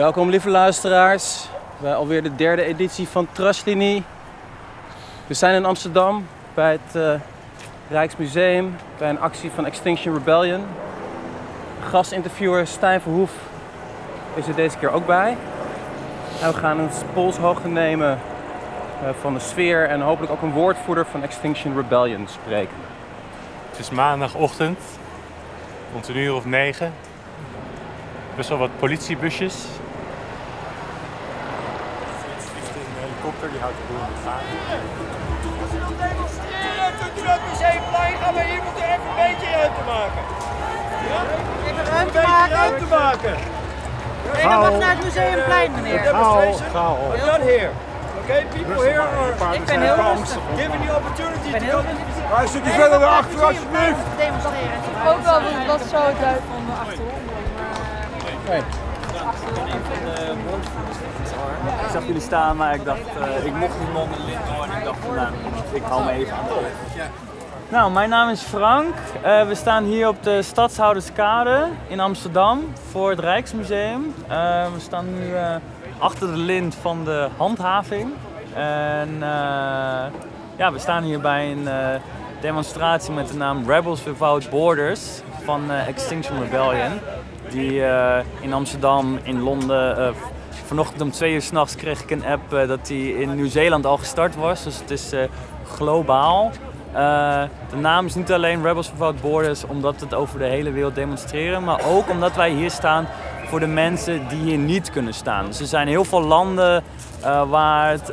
Welkom lieve luisteraars bij alweer de derde editie van Trustlinie. We zijn in Amsterdam bij het uh, Rijksmuseum bij een actie van Extinction Rebellion. Gastinterviewer Stijn Verhoef is er deze keer ook bij. En we gaan een polshoogte nemen uh, van de sfeer en hopelijk ook een woordvoerder van Extinction Rebellion spreken. Het is maandagochtend, rond een uur of negen. Best wel wat politiebusjes. Een die houdt de boel in de gaten. Als je wil demonstreren, u naar het museumplein gaan, maar hier moet u even een beetje ruimte maken. Ja? Even Een ruimte beetje maken. ruimte maken. Nee, dan mag naar het museumplein, meneer. Demonstration. We're done here. Okay, people here are Ik ben heel rustig. given the opportunity Ik ben to heel come. rustig. Maar een stukje verder we naar achter het alsjeblieft. Demonstreren. Ook wel, want het was het luid van de. Ik zag jullie staan, maar ik dacht, eh, ik mocht niet onder door en ik dacht, nou, ik hou me even aan de kop. Nou, mijn naam is Frank. Eh, we staan hier op de Stadshouderskade in Amsterdam voor het Rijksmuseum. Eh, we staan nu achter de lint van de handhaving. En ja, we staan hier bij een demonstratie met de naam Rebels Without Borders van Extinction Rebellion. Die eh, in Amsterdam, in Londen, eh, vanochtend om twee uur s'nachts kreeg ik een app eh, dat die in Nieuw-Zeeland al gestart was. Dus het is globaal. De naam is niet alleen Rebels Without Borders omdat het over de hele wereld demonstreren, maar ook omdat wij hier staan voor de mensen die hier niet kunnen staan. Dus er zijn heel veel landen waar het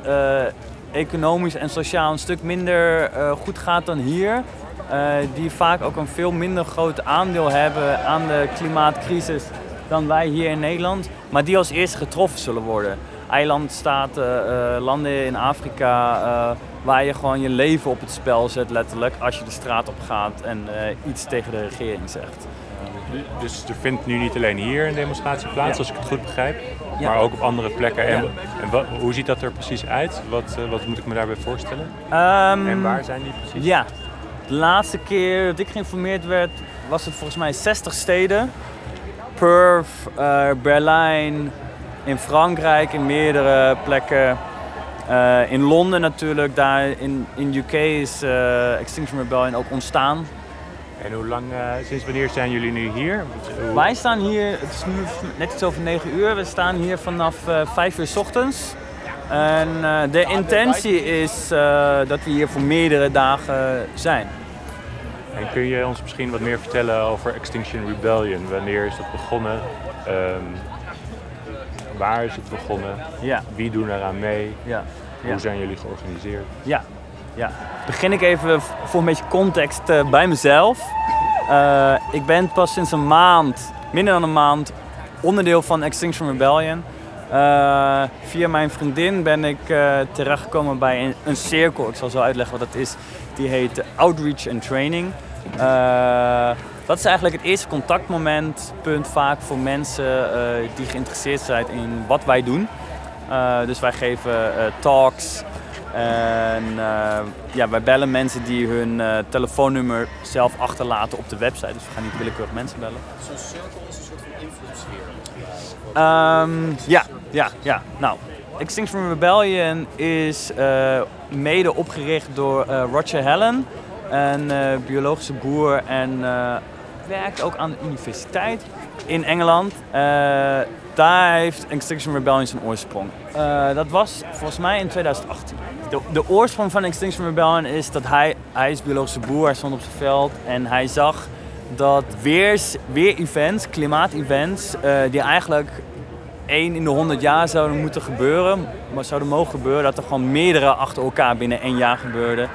economisch en sociaal een stuk minder goed gaat dan hier. Eh, die vaak ook een veel minder groot aandeel hebben aan de klimaatcrisis dan wij hier in Nederland, maar die als eerste getroffen zullen worden. Eilandstaten, eh, landen in Afrika, eh, waar je gewoon je leven op het spel zet, letterlijk, als je de straat op gaat en iets tegen de regering zegt. Dus er vindt nu niet alleen hier een demonstratie plaats, Ja. als ik het goed begrijp, Ja. maar ook op andere plekken. En, Ja. en wat, hoe ziet dat er precies uit? Wat, wat moet ik me daarbij voorstellen? Ehm, En waar zijn die precies? Ja, de laatste keer dat ik geïnformeerd werd, was het volgens mij 60 steden. Perth, eh, Berlijn, in Frankrijk, in meerdere plekken. Eh, in Londen natuurlijk, daar in, in UK is eh, Extinction Rebellion ook ontstaan. En hoe lang, sinds wanneer zijn jullie nu hier? Hoe- Wij staan hier, het is nu net iets over 9 uur, we staan hier vanaf eh 5 uur 's ochtends. En eh, de intentie is eh, dat we hier voor meerdere dagen zijn. En kun je ons misschien wat meer vertellen over Extinction Rebellion? Wanneer is dat begonnen? Ehm, waar is het begonnen? Ja, Wie doen eraan mee? ja. Hoe Ja. zijn jullie georganiseerd? Ja, ja. Begin ik even voor een beetje context eh, bij mezelf. Eh, ik ben pas sinds een maand, minder dan een maand, onderdeel van Extinction Rebellion. Eh, via mijn vriendin ben ik eh, terechtgekomen bij een, cirkel. Ik zal zo uitleggen wat dat is. Die heet Outreach and Training. Eh, dat is eigenlijk het eerste contactmoment, punt vaak voor mensen die geïnteresseerd zijn in wat wij doen. Dus wij geven talks en ja, wij bellen mensen die hun telefoonnummer zelf achterlaten op de website. Dus we gaan niet willekeurig mensen bellen. Zo'n cirkel is een soort van invloedssfeer. Ehm, ja, ja, ja. Nou, Extinction Rebellion is eh, mede opgericht door eh, Roger Helen, een eh, biologische boer en werkt ook aan de universiteit in Engeland. Daar heeft Extinction Rebellion zijn oorsprong. Dat was volgens mij in 2018. De, de oorsprong van Extinction Rebellion is dat hij, hij is biologische boer, hij stond op zijn veld en hij zag dat weers, weer-events, klimaat-events, eh, die eigenlijk één in de 100 jaar zouden moeten gebeuren, maar zouden mogen gebeuren, dat er gewoon meerdere achter elkaar binnen één jaar gebeurden.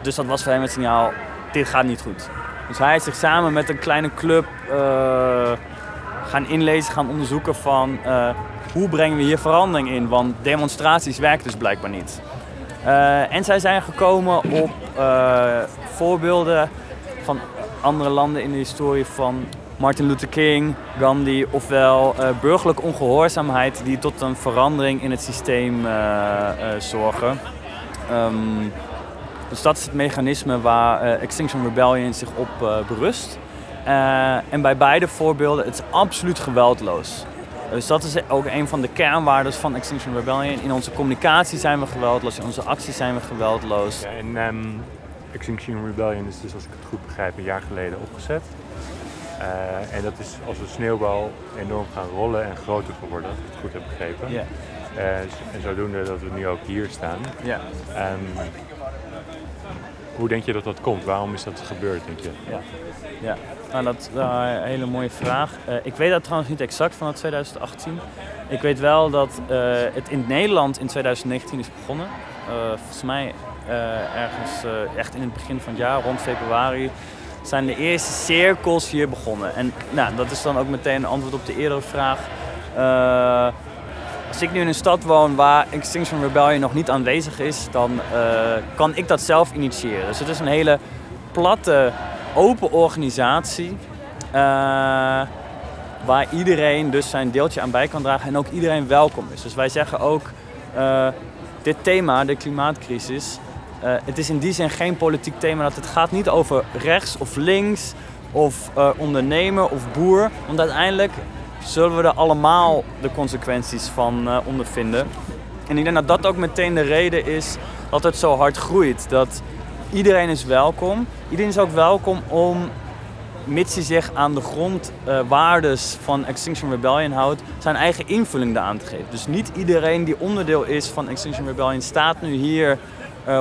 Dus dat was voor hem het signaal, dit gaat niet goed. Dus hij is zich samen met een kleine club eh, gaan inlezen, gaan onderzoeken van eh, hoe brengen we hier verandering in, want demonstraties werken dus blijkbaar niet. En zij zijn gekomen op voorbeelden van andere landen in de historie van Martin Luther King, Gandhi, ofwel eh, burgerlijke ongehoorzaamheid die tot een verandering in het systeem eh, eh, zorgen. Ehm, dus dat is het mechanisme waar Extinction Rebellion zich op berust. En bij beide voorbeelden, het is absoluut geweldloos. Dus dat is ook een van de kernwaarden van Extinction Rebellion. In onze communicatie zijn we geweldloos, in onze acties zijn we geweldloos. En ehm, Extinction Rebellion is dus, als ik het goed begrijp, een jaar geleden opgezet. Eh, en dat is als een sneeuwbal enorm gaan rollen en groter geworden, als ik het goed heb begrepen. Eh, en zodoende dat we nu ook hier staan. Ja. Ehm, hoe denk je dat dat komt? Waarom is dat gebeurd, denk je? Ja, ja. Nou, dat is een hele mooie vraag. Eh, ik weet dat trouwens niet exact van 2018. Ik weet wel dat het in Nederland in 2019 is begonnen. Volgens mij ergens eh, echt in het begin van het jaar, rond februari, zijn de eerste cirkels hier begonnen. En nou, dat is dan ook meteen een antwoord op de eerdere vraag. Eh, als ik nu in een stad woon waar Extinction Rebellion nog niet aanwezig is, dan eh, kan ik dat zelf initiëren. Dus het is een hele platte, open organisatie. eh, waar iedereen dus zijn deeltje aan bij kan dragen en ook iedereen welkom is. Dus wij zeggen ook, eh, dit thema, de klimaatcrisis, eh, het is in die zin geen politiek thema. Dat het gaat niet over rechts of links of eh, ondernemer of boer. Want uiteindelijk zullen we er allemaal de consequenties van eh, ondervinden. En ik denk dat dat ook meteen de reden is dat het zo hard groeit. Dat iedereen is welkom. Iedereen is ook welkom om, mits hij zich aan de grondwaardes van Extinction Rebellion houdt, zijn eigen invulling daaraan te geven. Dus niet iedereen die onderdeel is van Extinction Rebellion staat nu hier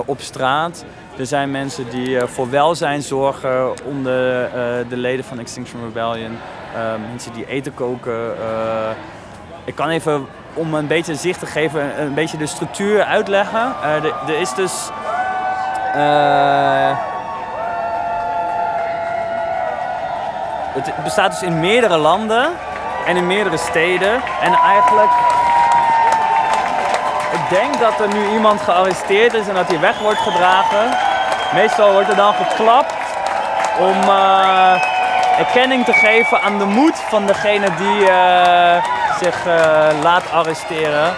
op straat. Er zijn mensen die eh, voor welzijn zorgen onder eh, de leden van Extinction Rebellion. Eh, mensen die eten koken. eh. ik kan even, om een beetje zicht te geven, een, beetje de structuur uitleggen. Eh, er- is dus... eh, het bestaat dus in meerdere landen en in meerdere steden. En eigenlijk denk dat er nu iemand gearresteerd is en dat hij weg wordt gedragen. Meestal wordt er dan geklapt om eh, erkenning te geven aan de moed van degene die eh, zich eh, laat arresteren.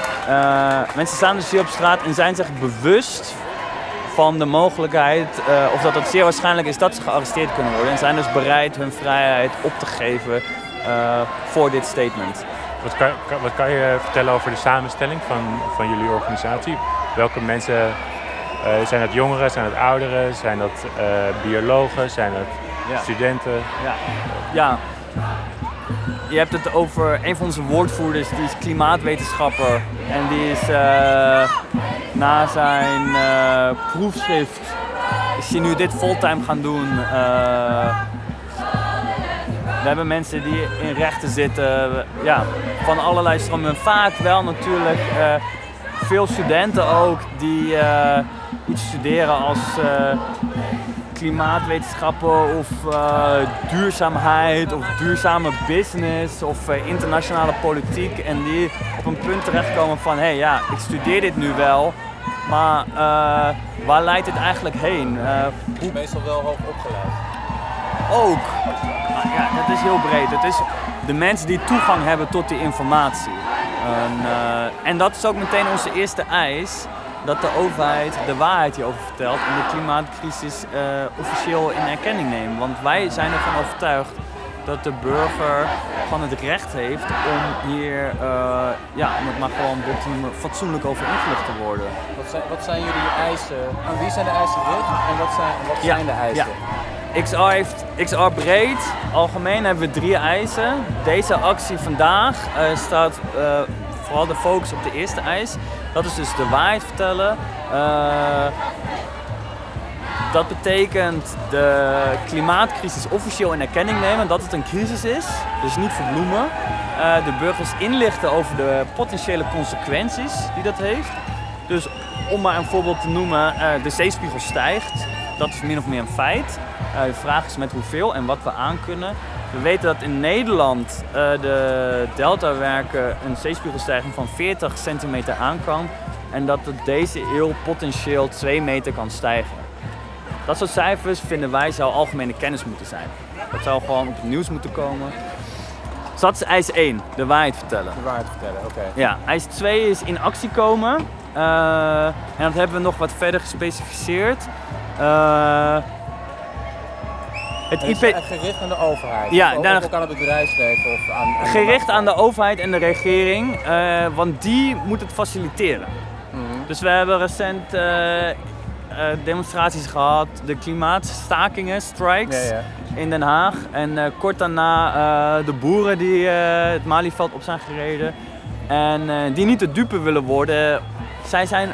Mensen staan dus hier op straat en zijn zich bewust van de mogelijkheid, of dat het zeer waarschijnlijk is dat ze gearresteerd kunnen worden. En zijn dus bereid hun vrijheid op te geven voor dit statement. Wat kan, wat kan je vertellen over de samenstelling van, van jullie organisatie? Welke mensen, eh, zijn dat jongeren, zijn dat ouderen, zijn dat eh, biologen, zijn dat Ja. studenten? Ja. ja. Je hebt het over een van onze woordvoerders, die is klimaatwetenschapper. En die is eh, na zijn eh, proefschrift, is hij nu dit fulltime gaan doen. We hebben mensen die in rechten zitten, ja, van allerlei stromen. Vaak wel natuurlijk eh, veel studenten ook die eh, iets studeren als eh, klimaatwetenschappen of duurzaamheid of duurzame business of internationale politiek. En die op een punt terechtkomen van, hé hey, ja, ik studeer dit nu wel, maar waar leidt dit eigenlijk heen? Hoe... Meestal wel hoog opgeleid. Ook. Maar ja, dat is heel breed. Het is de mensen die toegang hebben tot die informatie. En, eh, en dat is ook meteen onze eerste eis. Dat de overheid de waarheid hierover vertelt en de klimaatcrisis eh, officieel in erkenning neemt. Want wij zijn ervan overtuigd dat de burger gewoon het recht heeft om hier, eh, ja, om het maar gewoon te noemen, fatsoenlijk over ingelicht te worden. Wat zijn, wat zijn jullie eisen? Aan wie zijn de eisen gericht en wat zijn, wat Ja, zijn de eisen? XR heeft XR breed. Algemeen hebben we drie eisen. Deze actie vandaag eh, staat eh, vooral de focus op de eerste eis. Dat is dus de waarheid vertellen. Eh, dat betekent de klimaatcrisis officieel in erkenning nemen dat het een crisis is. Dus niet verbloemen. De burgers inlichten over de potentiële consequenties die dat heeft. Dus om maar een voorbeeld te noemen, de zeespiegel stijgt. Dat is min of meer een feit. Eh, de vraag is met hoeveel en wat we aan kunnen. We weten dat in Nederland eh, de deltawerken een zeespiegelstijging van 40 centimeter aan kan. En dat het deze eeuw potentieel 2 meter kan stijgen. Dat soort cijfers vinden wij zou algemene kennis moeten zijn. Dat zou gewoon op het nieuws moeten komen. Dus dat is eis 1, de waarheid vertellen. De waarheid vertellen, oké. Ja, eis 2 is in actie komen. Eh, en dat hebben we nog wat verder gespecificeerd. Het IP, gericht aan de overheid? Ja, of ook, aan het bedrijfsleven? Of aan, aan de gericht aan de overheid en de regering, eh, want die moet het faciliteren. Mhm. Dus we hebben recent eh, eh, demonstraties gehad, de klimaatstakingen, strikes Ja, ja. in Den Haag. En kort daarna de boeren die het Malieveld op zijn gereden. En die niet de dupe willen worden, zij zijn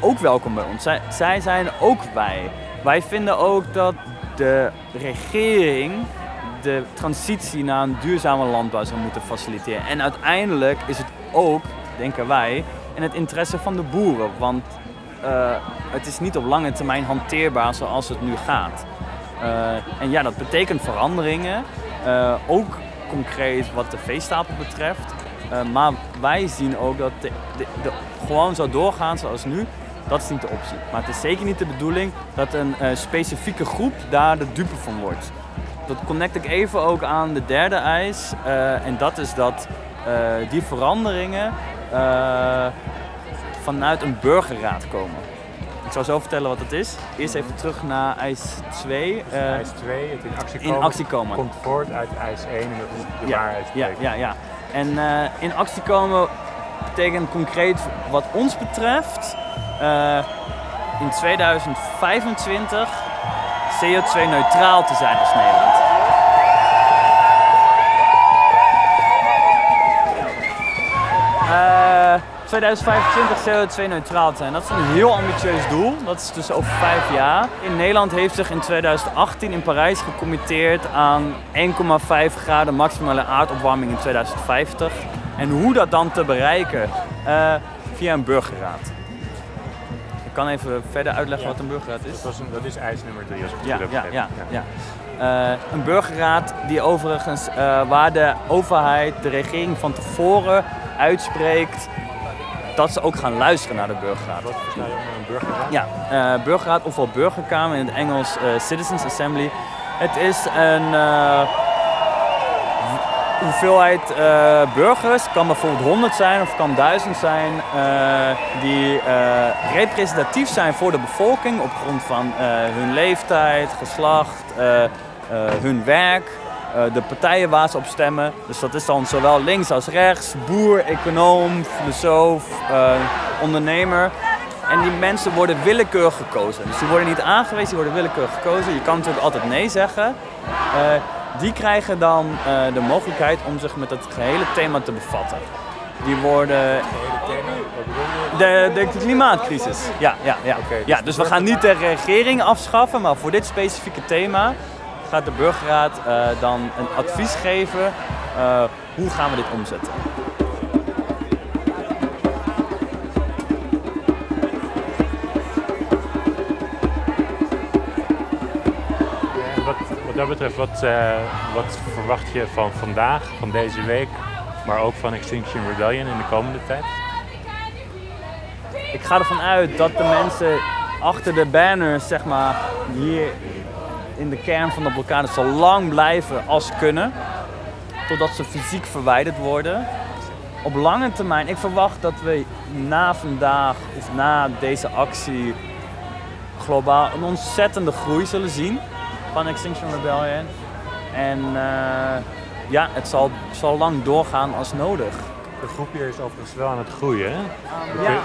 ook welkom bij ons. Zij, zij zijn ook wij. Wij vinden ook dat de regering de transitie naar een duurzame landbouw zou moeten faciliteren. En uiteindelijk is het ook, denken wij, in het interesse van de boeren. Want eh, het is niet op lange termijn hanteerbaar zoals het nu gaat. Eh, en ja, dat betekent veranderingen. eh, ook concreet wat de veestapel betreft. Maar wij zien ook dat de, de- gewoon zo doorgaan zoals nu, dat is niet de optie. Maar het is zeker niet de bedoeling dat een eh, specifieke groep daar de dupe van wordt. Dat connect ik even ook aan de derde eis. eh, en dat is dat eh, die veranderingen vanuit een burgerraad komen. Ik zal zo vertellen wat het is. Eerst even terug naar eis 2. eh, eis 2, het in actie in komen, actie komen. komt voort uit eis 1 en dat is de ja, waarheid ja, ja, ja. En in actie komen betekent concreet wat ons betreft in 2025 CO2-neutraal te zijn als Nederland. Eh, 2025 CO2-neutraal te zijn. Dat is een heel ambitieus doel. Dat is dus over vijf jaar. In Nederland heeft zich in 2018 in Parijs gecommitteerd aan 1,5 graden maximale aardopwarming in 2050. En hoe dat dan te bereiken? Eh, via een burgerraad. Ik kan even verder uitleggen wat een burgerraad is. Dat, was een, dat is eis nummer 3 als ik het goed heb ja, ja, ja. Eh, een burgerraad die overigens, eh, waar de overheid, de regering van tevoren uitspreekt dat ze ook gaan luisteren naar de burgerraad. Wat versta je onder een burgerraad? Ja, eh, burgerraad ofwel burgerkamer in het Engels Citizens Assembly. Het is een hoeveelheid eh, burgers, kan bijvoorbeeld 100 zijn of kan 1000 zijn, eh, die eh, representatief zijn voor de bevolking op grond van hun leeftijd, geslacht, hun werk. de partijen waar ze op stemmen. Dus dat is dan zowel links als rechts, boer, econoom, filosoof, ondernemer. En die mensen worden willekeurig gekozen. Dus die worden niet aangewezen, die worden willekeurig gekozen. Je kan natuurlijk altijd nee zeggen. Die krijgen dan eh, de mogelijkheid om zich met het gehele thema te bevatten. Die worden de, de, de klimaatcrisis. Ja, ja, ja. Dus ja, dus we gaan niet de regering afschaffen, maar voor dit specifieke thema gaat de burgerraad eh, dan een advies geven. eh, hoe gaan we dit omzetten? Dat betreft, wat, eh, wat verwacht je van vandaag, van deze week, maar ook van Extinction Rebellion in de komende tijd? Ik ga ervan uit dat de mensen achter de banners, zeg maar, hier in de kern van de blokkade zo lang blijven als kunnen. Totdat ze fysiek verwijderd worden. Op lange termijn, ik verwacht dat we na vandaag of na deze actie globaal een ontzettende groei zullen zien van Extinction Rebellion. En eh, ja, het zal, zal lang doorgaan als nodig. De groep hier is overigens wel aan het groeien. Hè? Ja,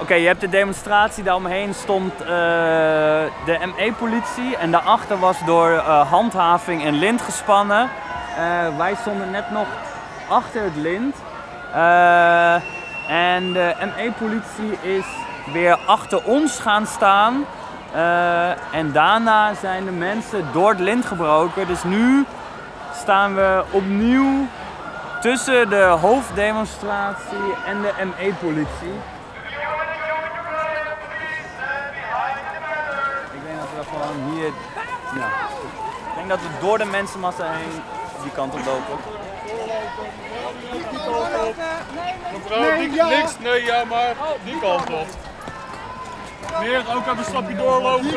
Oké, je hebt de demonstratie, daaromheen stond eh, de ME-politie en daarachter was door eh, handhaving een lint gespannen. Eh, wij stonden net nog achter het lint. En de ME-politie is weer achter ons gaan staan. En daarna zijn de mensen door het lint gebroken. Dus nu staan we opnieuw tussen de hoofddemonstratie en de ME-politie. Ja. Ik denk dat we door de mensenmassa heen die kant op lopen. Mevrouw, niks, niks, nee, ja, maar die kant op. Meer, ook even een stapje doorlopen.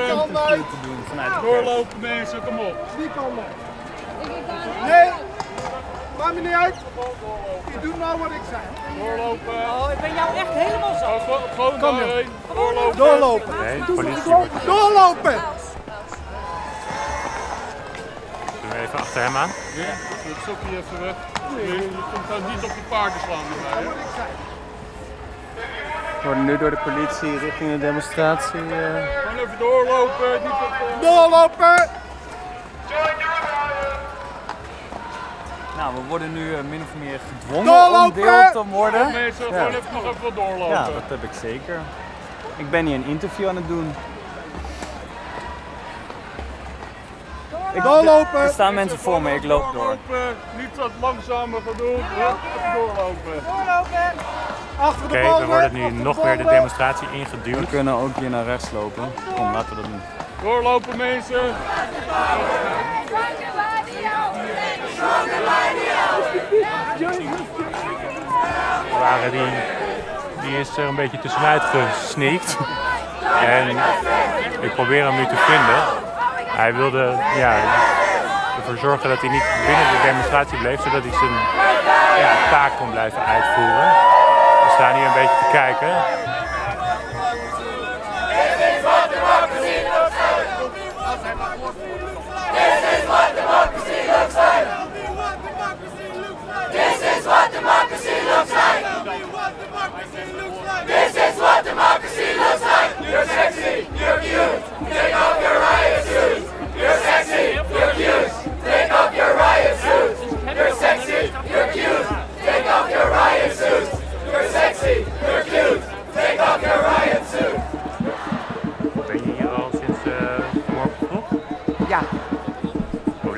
Doorlopen mensen, kom op. Ik Nee, maakt me niet uit. Je doet nou wat ik zeg. Doorlopen. Oh, ik ben jou echt helemaal zo. Gewoon. Doorlopen. Doorlopen. Nee, politie wordt... Doorlopen. Kunnen we even achter hem aan? Ja, dat stokje even weg. Je, komt niet op je paarden slaan hè? We worden nu door de politie richting de demonstratie. eh, Gewoon even doorlopen. Niet op, eh, Doorlopen. Nou, we worden nu eh, min of meer gedwongen Doorlopen! om deel te worden. mensen, gewoon even nog even wat doorlopen. Ja, dat heb ik zeker. Ik ben hier een interview aan het doen. Ik, Doorlopen. Er staan mensen voor me, ik loop door. Doorlopen. Niet wat langzamer. Hup, even doorlopen. Achter de Oké, we worden nu nog weer de demonstratie We ingeduwd. kunnen ook hier naar rechts lopen. Kom, laten we dat doen. Doorlopen mensen. Waren die, die is er een beetje tussenuit gesneakt. En ik probeer hem nu te vinden. Hij wilde ja, ervoor zorgen dat hij niet binnen de demonstratie bleef, zodat hij zijn ja, taak kon blijven uitvoeren. We staan hier een beetje te kijken. Ben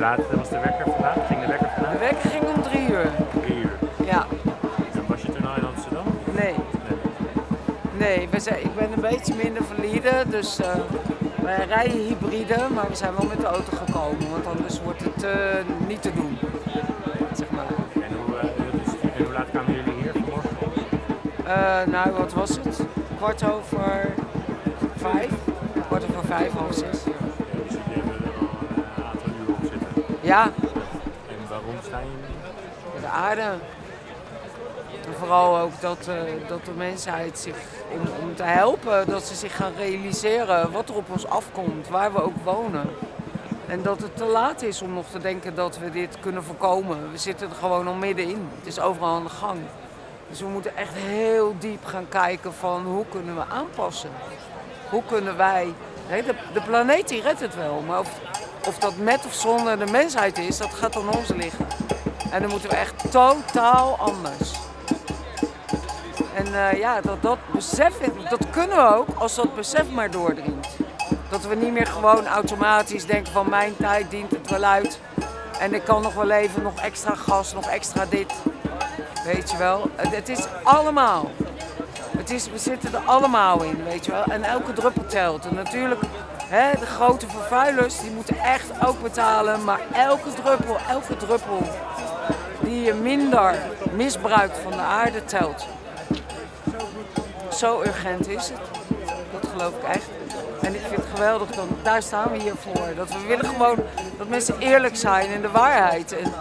laat was de wekker vandaag? Ging de wekker de vandaag? wekker ging om drie uur. Drie uur. Ja, En was je toen al in Amsterdam? nee. Nee, we zijn, ik ben een beetje minder valide, dus eh, wij rijden hybride, maar we zijn wel met de auto gekomen, want anders wordt het eh, niet te doen. Zeg maar. En hoe, eh, dat is- en hoe laat kwamen jullie hier vanmorgen? Nou, wat was het? Kwart over vijf? Kwart over vijf, half zes. Ja, En waarom staan jullie? de aarde. En vooral ook dat, eh, dat de mensheid zich, om, om te helpen, dat ze zich gaan realiseren wat er op ons afkomt, waar we ook wonen. En dat het te laat is om nog te denken dat we dit kunnen voorkomen. We zitten er gewoon al middenin. Het is overal aan de gang. Dus we moeten echt heel diep gaan kijken van hoe kunnen we aanpassen. Hoe kunnen wij... Nee, de, de planeet die redt het wel, maar of, of dat met of zonder de mensheid is, dat gaat aan ons liggen. En dan moeten we echt totaal anders. En eh, ja, dat, dat besef, dat kunnen we ook als dat besef maar doordringt. Dat we niet meer gewoon automatisch denken van mijn tijd dient het wel uit. En ik kan nog wel even, nog extra gas, nog extra dit. Weet je wel, het, het is allemaal. Het is, we zitten er allemaal in, weet je wel. En elke druppel telt. En natuurlijk, hè, de grote vervuilers, die moeten echt ook betalen. Maar elke druppel, elke druppel die je minder misbruikt van de aarde telt. Zo urgent is het. Dat geloof ik echt. En ik vind het geweldig, dat, daar staan we hier voor. Dat we willen gewoon dat mensen eerlijk zijn in de waarheid. En,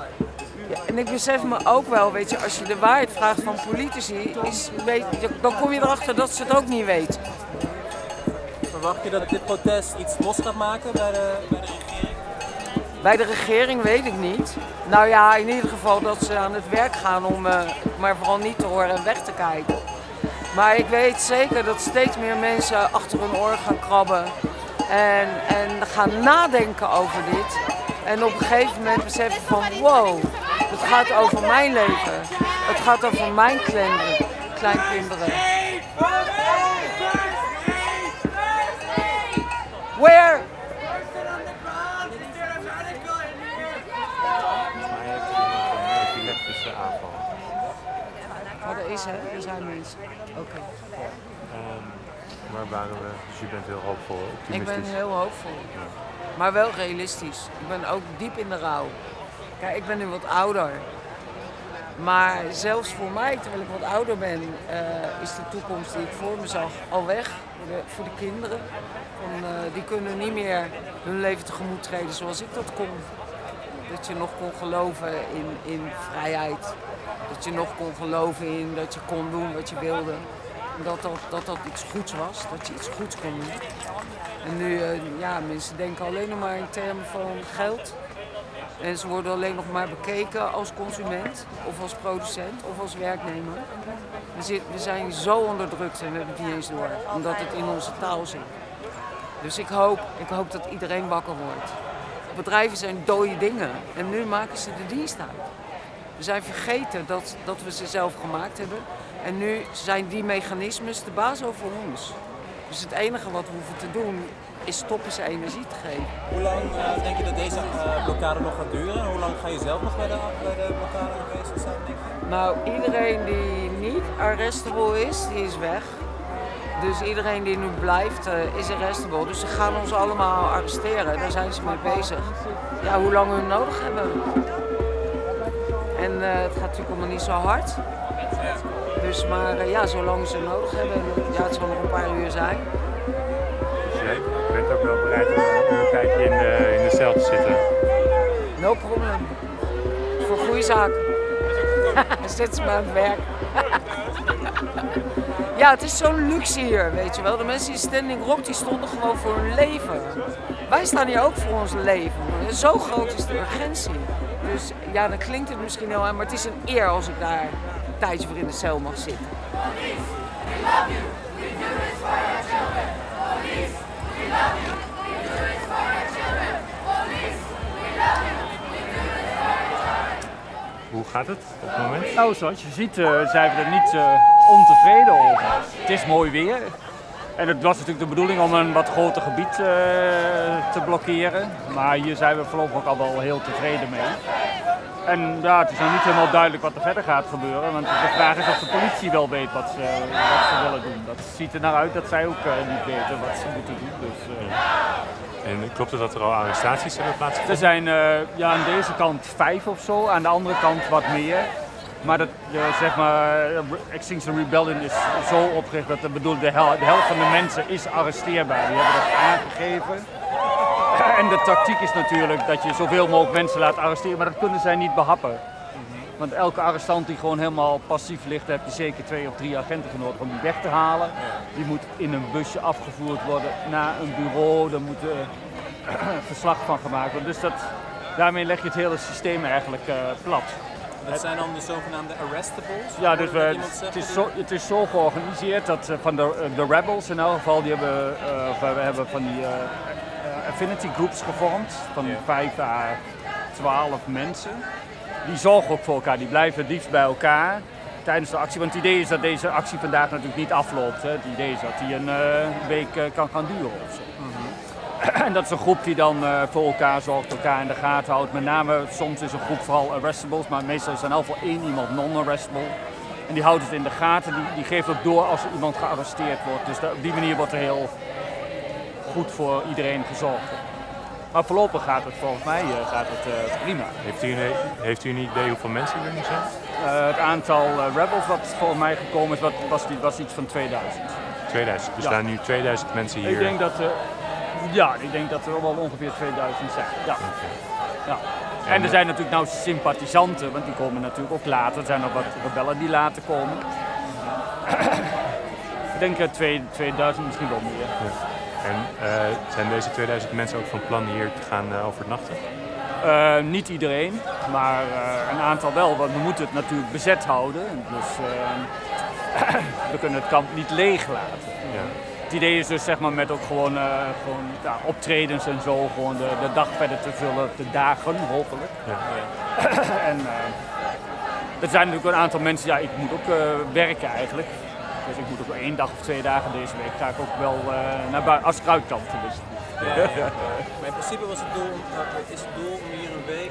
en ik besef me ook wel, weet je, als je de waarheid vraagt van politici, is, weet, dan kom je erachter dat ze het ook niet weten. Verwacht je dat dit protest iets los gaat maken bij de, bij de regering? Bij de regering weet ik niet. Nou ja, in ieder geval dat ze aan het werk gaan om eh, maar vooral niet te horen en weg te kijken. Maar ik weet zeker dat steeds meer mensen achter hun oor gaan krabben en, en gaan nadenken over dit. En op een gegeven moment beseffen van wow, het gaat over mijn leven. Het gaat over mijn kleinkinderen. kleinkinderen. Where? Oh, er is hè, er zijn mensen. Oké. Ehm, waar waren we? Dus je bent heel hoopvol, Ik optimistisch. ben heel hoopvol. Maar wel realistisch. Ik ben ook diep in de rouw. Kijk, ik ben nu wat ouder. Maar zelfs voor mij, terwijl ik wat ouder ben, eh, is de toekomst die ik voor me zag al weg. Voor de, kinderen. Eh, die kunnen niet meer hun leven tegemoet treden zoals ik dat kon. dat je nog kon geloven in, in vrijheid. Dat je nog kon geloven in dat je kon doen wat je wilde. Dat dat, dat dat iets goeds was, dat je iets goeds kon doen. En nu, eh, ja, mensen denken alleen nog maar in termen van geld. En ze worden alleen nog maar bekeken als consument, of als producent, of als werknemer. We, zit, we zijn zo onderdrukt en we hebben het niet eens door, omdat het in onze taal zit. Dus ik hoop, ik hoop dat iedereen wakker wordt. Bedrijven zijn dode dingen en nu maken ze de dienst uit. We zijn vergeten dat, dat we ze zelf gemaakt hebben. En nu zijn die mechanismes de baas over ons. Dus het enige wat we hoeven te doen is stoppen ze energie te geven. Hoe lang eh, denk je dat deze eh, blokkade nog gaat duren? Hoe lang ga je zelf nog bij de, bij de blokkade aanwezig zijn, denk je? Nou, iedereen die niet arrestable is, die is weg. Dus iedereen die nu blijft, eh, is arrestable. Dus ze gaan ons allemaal arresteren. Daar zijn ze mee bezig. Ja, hoe lang we hun nodig hebben. En het gaat natuurlijk allemaal niet zo hard. Dus maar ja, zolang ze nodig hebben. Ja, het zal nog een paar uur zijn. Bent ook wel bereid om een tijdje in de, in de cel te zitten. No problem. Voor goede zaak. Zet ze maar aan het werk. ja, het is zo'n luxe hier, weet je wel. De mensen in Standing Rock die stonden gewoon voor hun leven. Wij staan hier ook voor ons leven. Zo groot is de urgentie. Dus ja, dan klinkt het misschien heel aan, maar het is een eer als ik daar een tijdje voor in de cel mag zitten. Hoe gaat het op het moment? Nou, zoals je ziet eh, zijn we er niet eh, ontevreden over. Het is mooi weer. En het was natuurlijk de bedoeling om een wat groter gebied eh, te blokkeren. Maar hier zijn we voorlopig ook al wel heel tevreden mee. En ja, het is nog niet helemaal duidelijk wat er verder gaat gebeuren. Want de vraag is of de politie wel weet wat ze, willen doen. Dat ziet er naar uit dat zij ook niet weten wat ze moeten doen. Dus, En klopt het dat er al arrestaties hebben er plaatsgevonden? zijn eh, ja, aan deze kant vijf of zo, aan de andere kant wat meer. Maar dat, zeg maar, Extinction Rebellion is zo opgericht dat de, bedoel, de, de helft van de mensen is arresteerbaar. Die hebben dat aangegeven. En de tactiek is natuurlijk dat je zoveel mogelijk mensen laat arresteren, maar dat kunnen zij niet behappen. Want elke arrestant die gewoon helemaal passief ligt, heb je zeker twee of drie agenten nodig om die weg te halen. Die moet in een busje afgevoerd worden naar een bureau, daar moet eh, verslag van gemaakt worden. Dus dat, daarmee leg je het hele systeem eigenlijk eh, plat. Dat zijn dan de zogenaamde arrestables? Ja, dus we, het, is zo, het is zo georganiseerd dat eh, van de, de rebels in elk geval, die hebben, we hebben van die affinity groups gevormd van 5 à 12 mensen. Die zorgen ook voor elkaar, die blijven het liefst bij elkaar tijdens de actie. Want het idee is dat deze actie vandaag natuurlijk niet afloopt. Hè. Het idee is dat die een eh, week eh, kan gaan duren of zo. En dat is een groep die dan eh, voor elkaar zorgt, elkaar in de gaten houdt. Met name, soms is een groep vooral arrestables, maar meestal is er in geval één iemand non-arrestable. En die houdt het in de gaten, die, die geeft ook door als er iemand gearresteerd wordt. Dus da- op die manier wordt er heel goed voor iedereen gezorgd. Maar voorlopig gaat het volgens mij eh, gaat het, eh, prima. Heeft u, een, heeft u een idee hoeveel mensen er nu zijn? Eh, het aantal rebels wat volgens mij gekomen is, wat, was, die- was iets van 2000. 2000. Dus Ja. staan nu 2000 mensen hier. Ik denk dat, ja, ik denk dat er wel ongeveer 2000 zijn. Ja. Ja. En er zijn natuurlijk nou sympathisanten, want die komen natuurlijk ook later. Er zijn nog wat rebellen die later komen. ik denk eh, twee- 2000 misschien wel meer. En eh, zijn deze 2000 mensen ook van plan hier te gaan eh, overnachten? Eh, niet iedereen, maar een aantal wel, want we moeten het natuurlijk bezet houden. Dus we kunnen het kamp niet leeg laten. Ja. Het idee is dus zeg maar met ook gewoon, gewoon ja, optredens en zo, gewoon de, de dag verder te vullen, de dagen hopelijk. Ja. en er zijn natuurlijk een aantal mensen, ja ik moet ook werken eigenlijk. Dus ik moet ook één dag of twee dagen deze week ga ik ook wel eh, naar buiten als kruidkanten. Dus. Ja, ja, ja. Maar in principe was het doel, om- eh, is het doel om hier een week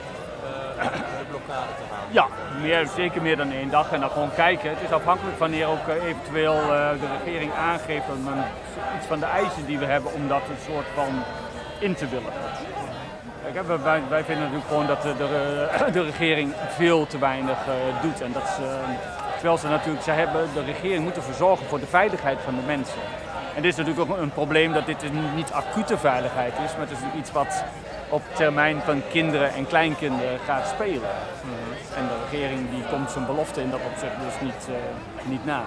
eh, de blokkade te halen. Ja, meer, zeker meer dan één dag. En dan gewoon kijken. Het is afhankelijk wanneer ook eh, eventueel eh, de regering aangeeft dat men iets van de eisen die we hebben om dat een soort van in te willen. Kijk, wij, wij vinden natuurlijk gewoon dat de, de, de regering veel te weinig eh, doet. En dat ze, terwijl ze natuurlijk, ze hebben, de regering moet ervoor zorgen voor de veiligheid van de mensen. En dit is natuurlijk ook een probleem dat dit niet acute veiligheid is, maar het is iets wat op termijn van kinderen en kleinkinderen gaat spelen. En de regering die komt zijn belofte in dat opzicht dus niet, eh, niet na.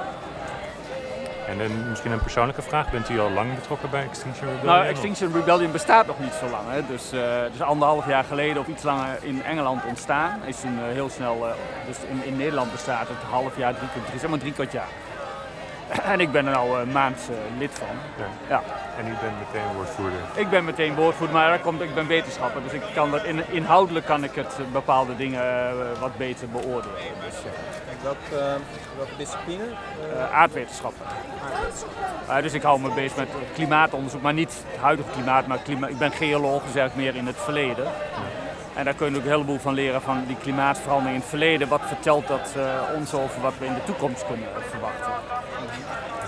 En dan misschien een persoonlijke vraag. Bent u al lang betrokken bij Extinction Rebellion? Nou, Extinction Rebellion bestaat nog niet zo lang. Hè. Dus eh, is anderhalf jaar geleden of iets langer in Engeland ontstaan. Is toen eh, heel snel, eh, dus in, in Nederland bestaat het half jaar, drie, kwart- drie, zeg maar drie kwart jaar. En ik ben er nou een maand eh, lid van. Ja. Ja. En u bent meteen woordvoerder. Ik ben meteen woordvoerder, maar dat komt, ik ben wetenschapper. Dus ik kan dat in, inhoudelijk kan ik het eh, bepaalde dingen eh, wat beter beoordelen. Dus, eh, Welke, welke discipline? eh, aardwetenschappen. Eh, dus ik hou me bezig met klimaatonderzoek, maar niet het huidige klimaat, maar klima ik ben geoloog, dus eigenlijk meer in het verleden. En daar kun je ook een heleboel van leren van die klimaatverandering in het verleden. Wat vertelt dat eh, ons over wat we in de toekomst kunnen eh, verwachten?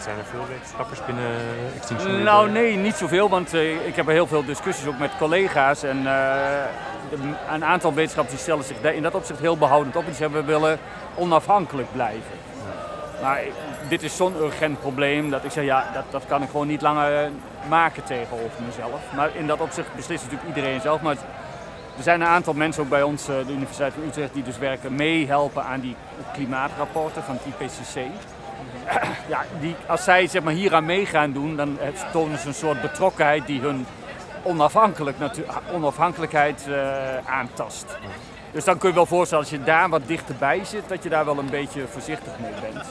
Zijn er veel wetenschappers binnen Extinction? Nou nee, niet zoveel, want eh, ik heb er heel veel discussies ook met collega's. En eh, een aantal wetenschappers die stellen zich daar in dat opzicht heel behoudend op. Die zeggen we willen onafhankelijk blijven. Maar dit is zo'n urgent probleem dat ik zeg ja, dat, dat kan ik gewoon niet langer maken tegenover mezelf. Maar in dat opzicht beslist natuurlijk iedereen zelf. Maar er zijn een aantal mensen ook bij ons, eh, de Universiteit van Utrecht, die dus werken meehelpen aan die klimaatrapporten van het IPCC. Ja, die, als zij zeg maar, hier aan mee gaan doen, dan eh, tonen ze een soort betrokkenheid die hun onafhankelijk, onafhankelijkheid eh, aantast. Dus dan kun je wel voorstellen, als je daar wat dichterbij zit, dat je daar wel een beetje voorzichtig mee bent.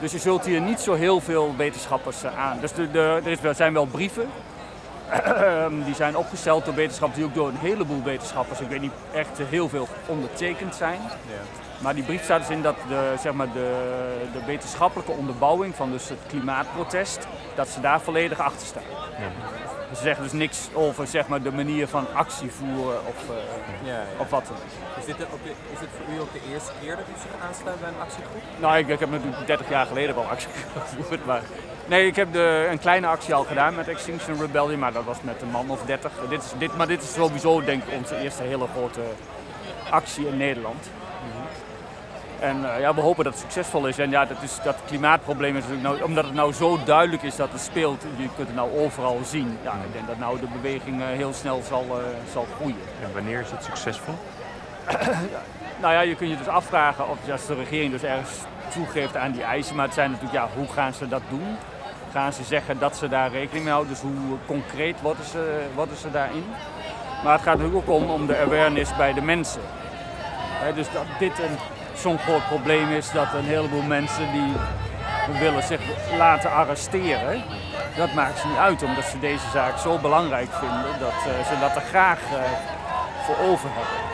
Dus je zult hier niet zo heel veel wetenschappers eh, aan. Dus de, de, er is zijn wel brieven. Die zijn opgesteld door wetenschappers die ook door een heleboel wetenschappers, ik weet niet echt heel veel, ondertekend zijn. Maar die brief staat dus in dat de, zeg maar de, de wetenschappelijke onderbouwing van dus het klimaatprotest, dat ze daar volledig achter staan. Ze zeggen dus niks over zeg maar, de manier van actie voeren of, eh, Ja, ja. of wat dan ook. Is dit, ook is dit voor u ook de eerste keer dat u zich aansluit bij een actiegroep? Nou, ik, ik heb natuurlijk 30 jaar geleden wel actie gevoerd. Maar... Nee, ik heb de, een kleine actie al gedaan met Extinction Rebellion, maar dat was met een man of 30. Dit is, dit, maar dit is sowieso denk ik onze eerste hele grote actie in Nederland. En eh, ja, we hopen dat het succesvol is. En ja, dat, is, dat klimaatprobleem is natuurlijk nou, omdat het nou zo duidelijk is dat het speelt, je kunt het nou overal zien. Ja, ik denk dat nou de beweging eh, heel snel zal, eh, zal groeien. En wanneer is het succesvol? Nou ja, je kunt je dus afvragen of als de regering dus ergens toegeeft aan die eisen. Maar het zijn natuurlijk, ja, hoe gaan ze dat doen? Gaan ze zeggen dat ze daar rekening mee houden? Dus hoe concreet worden ze, worden ze daarin? Maar het gaat natuurlijk ook om, om de awareness bij de mensen. Dus dat dit een, zo'n groot probleem is dat een heleboel mensen die willen zich laten arresteren. Dat maakt ze niet uit, omdat ze deze zaak zo belangrijk vinden dat eh, ze dat er graag eh, voor over hebben.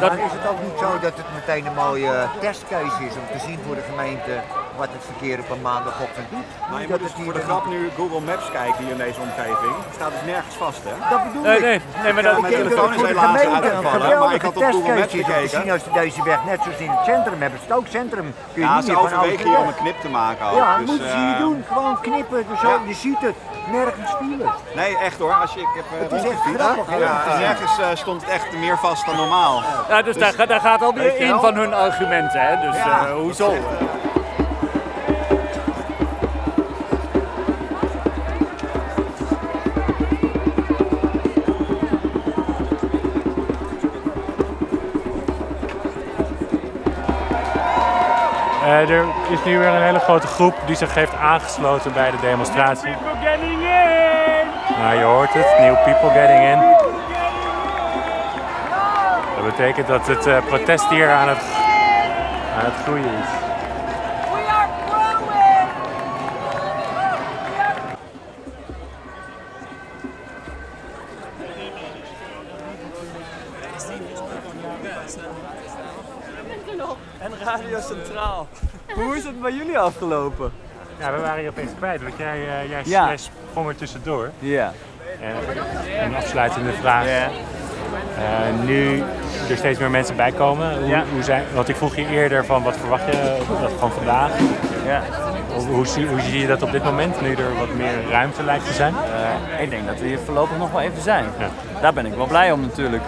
Maar is het ook niet zo dat het meteen een mooie testcase is om te zien voor de gemeente wat het verkeer op een maandagochtend doet? Maar je Niet moet dus het voor hier de grap nu Google Maps kijken hier in deze omgeving. Er staat dus nergens vast, hè? Dat bedoel Nee, ik. nee, nee, maar Ja, dat, mijn telefoon is het helaas uitgevallen, maar ik geweldige had op Google Maps gekeken. zien als deze weg net zoals in het centrum hebben. Het is ook centrum. Kun je Ja, niet ze meer van overwegen hier om een knip te maken ook. Ja, dat dus, moeten ze hier eh, doen. Gewoon knippen. Dus ja. Je ziet het. Nergens file. Nee, echt hoor. Als je, ik heb uh, Het is echt grappig? Ja, Ja. nergens eh, stond het echt meer vast dan normaal. Ja, dus, daar, gaat- daar gaat je een wel? van hun argumenten. Hè? Dus Ja. eh, hoezo? Er is nu weer een hele grote groep die zich heeft aangesloten bij de demonstratie. Nou, je hoort het, new people getting in. Dat betekent dat het eh, protest hier aan het, aan het groeien is. We are En Radio Centraal. Hoe is het bij jullie afgelopen? Ja, we waren hier opeens kwijt, want jij, eh, jij, Ja. jij sprong er tussendoor. Ja. En een afsluitende vraag. Eh, nu er steeds meer mensen bij komen, hoe, Ja. hoe zijn, want ik vroeg je eerder van wat verwacht je dat van vandaag? Ja. Hoe, hoe, zie, hoe zie je dat op dit moment, nu er wat meer ruimte lijkt te zijn? Eh, ik denk dat we hier voorlopig nog wel even zijn. Ja. Daar ben ik wel blij om natuurlijk.